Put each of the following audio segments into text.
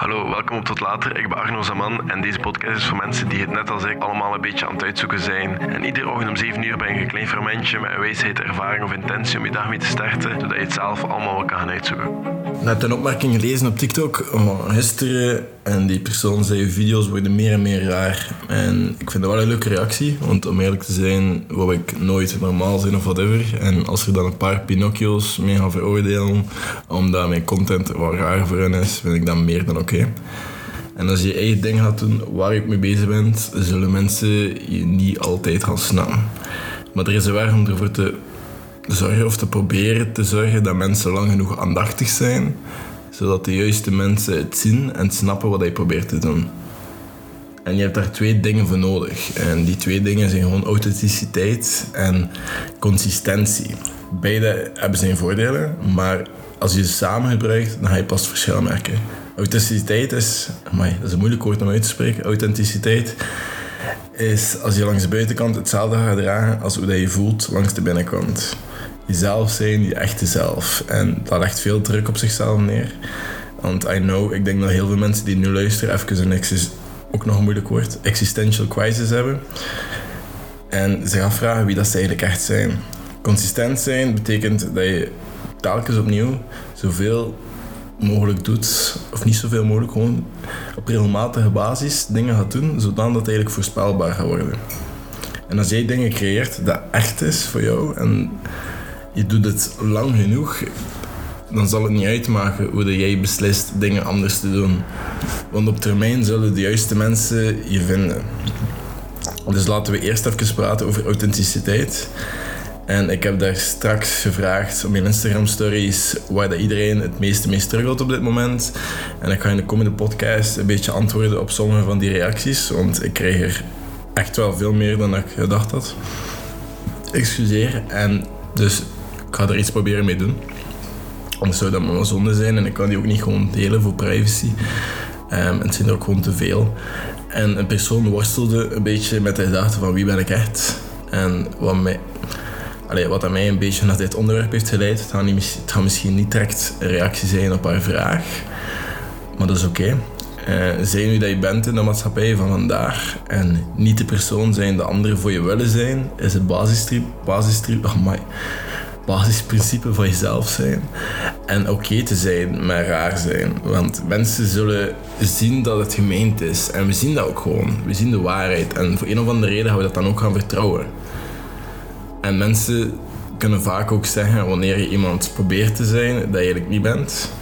Hallo, welkom op Tot Later. Ik ben Arno Zaman en deze podcast is voor mensen die het net als ik allemaal een beetje aan het uitzoeken zijn. En iedere ochtend om 7 uur ben je een klein fermentje met een wijsheid, ervaring of intentie om je dag mee te starten, zodat je het zelf allemaal wel kan gaan uitzoeken. Net een opmerking gelezen op TikTok van gisteren en die persoon zei video's worden meer en meer raar. En ik vind dat wel een leuke reactie, want om eerlijk te zijn wou ik nooit normaal zijn of whatever. En als er dan een paar Pinocchio's mee gaan veroordelen omdat mijn content wat raar voor hen is, vind ik dat meer dan oké. En als je je eigen ding gaat doen waar je mee bezig bent, zullen mensen je niet altijd gaan snappen. Maar er is een weg om ervoor te zorgen of te proberen te zorgen dat mensen lang genoeg aandachtig zijn, zodat de juiste mensen het zien en snappen wat je probeert te doen. En je hebt daar twee dingen voor nodig. En die twee dingen zijn gewoon authenticiteit en consistentie. Beide hebben zijn voordelen, maar als je ze samen gebruikt, dan ga je pas verschil merken. Authenticiteit is, amai, dat is een moeilijk woord om uit te spreken. Authenticiteit is als je langs de buitenkant hetzelfde gaat dragen als hoe dat je voelt langs de binnenkant. Jezelf zijn, je echte zelf. En dat legt veel druk op zichzelf neer. Want I know, ik denk dat heel veel mensen die nu luisteren even een exis, ook nog een moeilijk woord, existential crisis hebben. En zich afvragen wie dat ze eigenlijk echt zijn. Consistent zijn betekent dat je telkens opnieuw zoveel mogelijk doet, of niet zoveel mogelijk, gewoon op regelmatige basis dingen gaat doen, zodat het eigenlijk voorspelbaar gaat worden. En als jij dingen creëert dat echt is voor jou en je doet het lang genoeg, dan zal het niet uitmaken hoe jij beslist dingen anders te doen. Want op termijn zullen de juiste mensen je vinden. Dus laten we eerst even praten over authenticiteit. En ik heb daar straks gevraagd op mijn Instagram stories waar dat iedereen het meeste mee struggelt op dit moment. En ik ga in de komende podcast een beetje antwoorden op sommige van die reacties. Want ik krijg er echt wel veel meer dan ik gedacht had. Excuseer. En dus ik ga er iets proberen mee doen. Anders zou dat maar zonde zijn en ik kan die ook niet gewoon delen voor privacy. Um, het zijn er ook gewoon te veel. En een persoon worstelde een beetje met de gedachte van wie ben ik echt? En wat mij wat aan mij een beetje naar dit onderwerp heeft geleid. Het gaat, niet, misschien niet direct een reactie zijn op haar vraag. Maar dat is oké. Okay. Uh, zijn wie dat je bent in de maatschappij van vandaag en niet de persoon zijn de anderen voor je willen zijn, is het basistrip, basistrip, oh basisprincipe van jezelf zijn. En oké te zijn, maar raar zijn. Want mensen zullen zien dat het gemeend is. En we zien dat ook gewoon. We zien de waarheid. En voor een of andere reden gaan we dat dan ook gaan vertrouwen. En mensen kunnen vaak ook zeggen wanneer je iemand probeert te zijn dat je eigenlijk niet bent.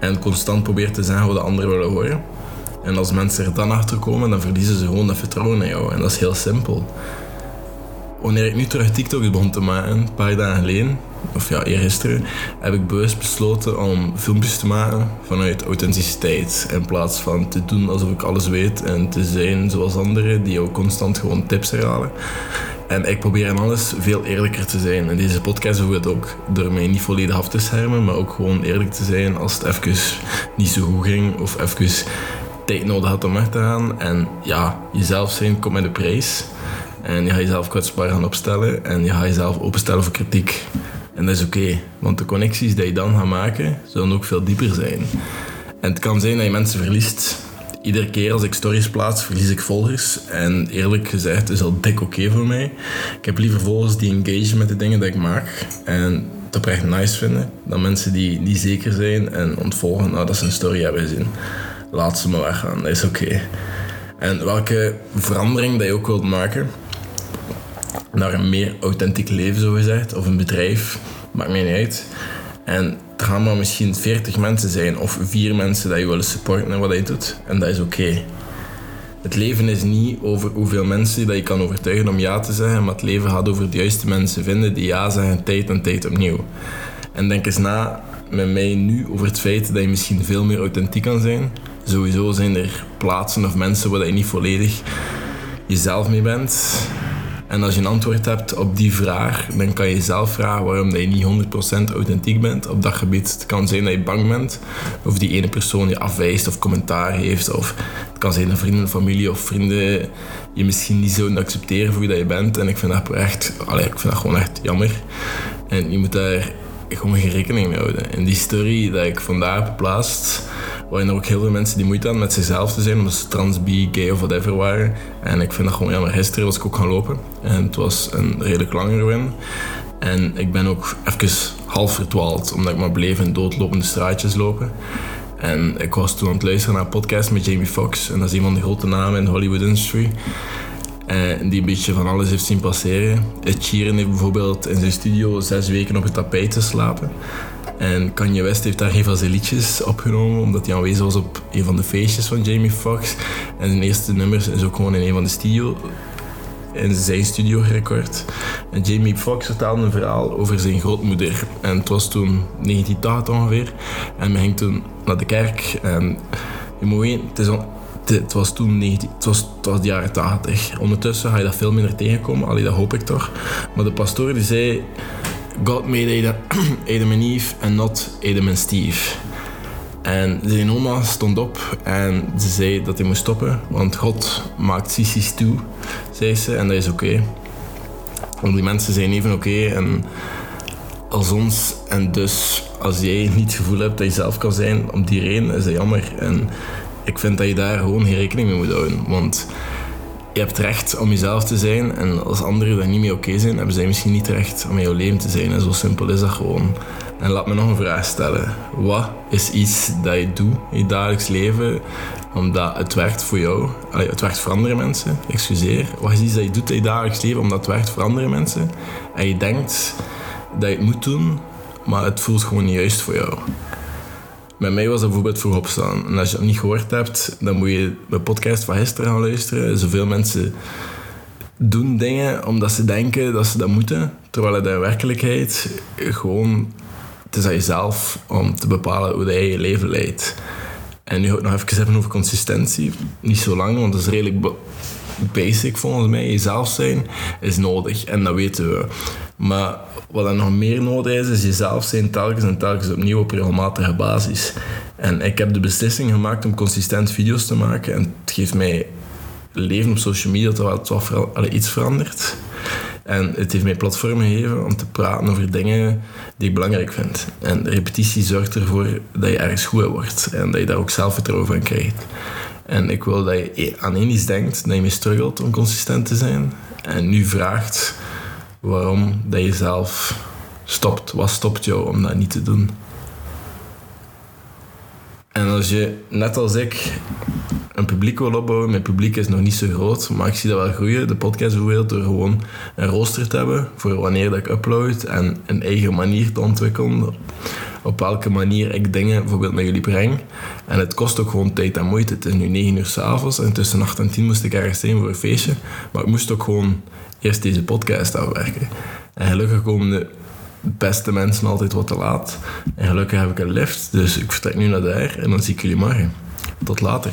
En constant probeert te zeggen wat de anderen willen horen. En als mensen er dan achter komen, dan verliezen ze gewoon dat vertrouwen in jou. En dat is heel simpel. Wanneer ik nu terug TikTok begon te maken, een paar dagen geleden, of ja, eergisteren, heb ik bewust besloten om filmpjes te maken vanuit authenticiteit. In plaats van te doen alsof ik alles weet en te zijn zoals anderen die ook constant gewoon tips herhalen. En ik probeer in alles veel eerlijker te zijn. En deze podcast doe het ook door mij niet volledig af te schermen, maar ook gewoon eerlijk te zijn als het even niet zo goed ging of even tijd nodig had om weg te gaan. En ja, jezelf zijn komt met de prijs. En je gaat jezelf kwetsbaar gaan opstellen en je gaat jezelf openstellen voor kritiek. En dat is oké, want de connecties die je dan gaat maken, zullen ook veel dieper zijn. En het kan zijn dat je mensen verliest iedere keer als ik stories plaats, verlies ik volgers. En eerlijk gezegd is dat dik oké voor mij. Ik heb liever volgers die engage met de dingen die ik maak. En het oprecht nice vinden. Dan mensen die niet zeker zijn en ontvolgen nadat ze een story hebben gezien. Laat ze maar weggaan, dat is oké. En welke verandering dat je ook wilt maken naar een meer authentiek leven, zo gezegd, of een bedrijf, maakt mij niet uit. En er gaan maar misschien 40 mensen zijn of vier mensen dat je willen supporten en wat je doet. En dat is oké. Het leven is niet over hoeveel mensen dat je kan overtuigen om ja te zeggen, maar het leven gaat over de juiste mensen vinden die ja zeggen tijd en tijd opnieuw. En denk eens na met mij nu over het feit dat je misschien veel meer authentiek kan zijn. Sowieso zijn er plaatsen of mensen waar je niet volledig jezelf mee bent. En als je een antwoord hebt op die vraag, dan kan je jezelf vragen waarom dat je niet 100% authentiek bent op dat gebied. Het kan zijn dat je bang bent of die ene persoon je afwijst of commentaar heeft. Of het kan zijn dat vrienden, familie of vrienden je misschien niet zouden accepteren voor wie dat je bent. En ik vind dat echt, ik vind dat gewoon echt jammer. En je moet daar gewoon geen rekening mee houden. En die story dat ik vandaag heb geplaatst, waren er ook heel veel mensen die moeite hadden met zichzelf te zijn, omdat ze trans, bi, gay of whatever waren. En ik vind dat gewoon jammer. Gisteren was ik ook gaan lopen en het was een redelijk langere win. En ik ben ook even half verdwaald, omdat ik maar bleef in doodlopende straatjes lopen. En ik was toen aan het luisteren naar een podcast met Jamie Foxx. En dat is een van de grote namen in de Hollywood industry. En die een beetje van alles heeft zien passeren. Ed Sheeran heeft bijvoorbeeld in zijn studio zes weken op het tapijt te slapen. En Kanye West heeft daar een van zijn liedjes opgenomen, omdat hij aanwezig was op een van de feestjes van Jamie Foxx. En zijn eerste nummers is ook gewoon in een van de studio, in zijn studio gerecord. En Jamie Foxx vertelde een verhaal over zijn grootmoeder. En het was toen 1980 ongeveer. En men ging toen naar de kerk. En je moet weten, het, is het was toen 19, het was, het was de jaren 80. Ondertussen ga je dat veel minder tegenkomen, allee, dat hoop ik toch. Maar de pastoor die zei... God made Adam and Eve and not Adam and Steve. En zijn oma stond op en ze zei dat hij moest stoppen, want God maakt sissies toe, zei ze, en dat is oké. Want die mensen zijn even oké en als ons, en dus als jij niet het gevoel hebt dat je zelf kan zijn om die reden, is dat jammer. En ik vind dat je daar gewoon geen rekening mee moet houden, want je hebt recht om jezelf te zijn en als anderen daar niet mee oké zijn, hebben zij misschien niet recht om jouw leven te zijn. En zo simpel is dat gewoon. En laat me nog een vraag stellen. Wat is iets dat je doet in je dagelijks leven omdat het werkt voor jou? Allee, het werkt voor andere mensen, excuseer. Wat is iets dat je doet in je dagelijks leven omdat het werkt voor andere mensen? En je denkt dat je het moet doen, maar het voelt gewoon niet juist voor jou. Bij mij was dat bijvoorbeeld vroeg opstaan. En als je het niet gehoord hebt, dan moet je de podcast van gisteren gaan luisteren. Zoveel mensen doen dingen omdat ze denken dat ze dat moeten, terwijl het in werkelijkheid gewoon het is aan jezelf om te bepalen hoe jij je leven leidt. En nu ga ik nog even hebben over consistentie. Niet zo lang, want dat is redelijk basic volgens mij. Jezelf zijn is nodig en dat weten we. Maar wat er nog meer nodig is, is jezelf zijn telkens en telkens opnieuw op regelmatige basis. En ik heb de beslissing gemaakt om consistent video's te maken. En het geeft mij leven op social media terwijl het wel iets verandert. En het heeft mij platform gegeven om te praten over dingen die ik belangrijk vind. En repetitie zorgt ervoor dat je ergens goed wordt en dat je daar ook zelfvertrouwen van krijgt. En ik wil dat je aan één iets denkt, dat je mee struggelt om consistent te zijn. En nu vraagt waarom dat je zelf stopt. Wat stopt jou om dat niet te doen? En als je, net als ik, een publiek wil opbouwen, mijn publiek is nog niet zo groot, maar ik zie dat wel groeien, de podcast bijvoorbeeld, door gewoon een rooster te hebben voor wanneer dat ik upload en een eigen manier te ontwikkelen op welke manier ik dingen bijvoorbeeld naar jullie breng. En het kost ook gewoon tijd en moeite. Het is nu 9 uur s'avonds en tussen 8 en 10 moest ik ergens zijn voor een feestje. Maar ik moest ook gewoon eerst deze podcast afwerken. En gelukkig komen de beste mensen altijd wat te laat. En gelukkig heb ik een lift, dus ik vertrek nu naar daar en dan zie ik jullie morgen. Tot later.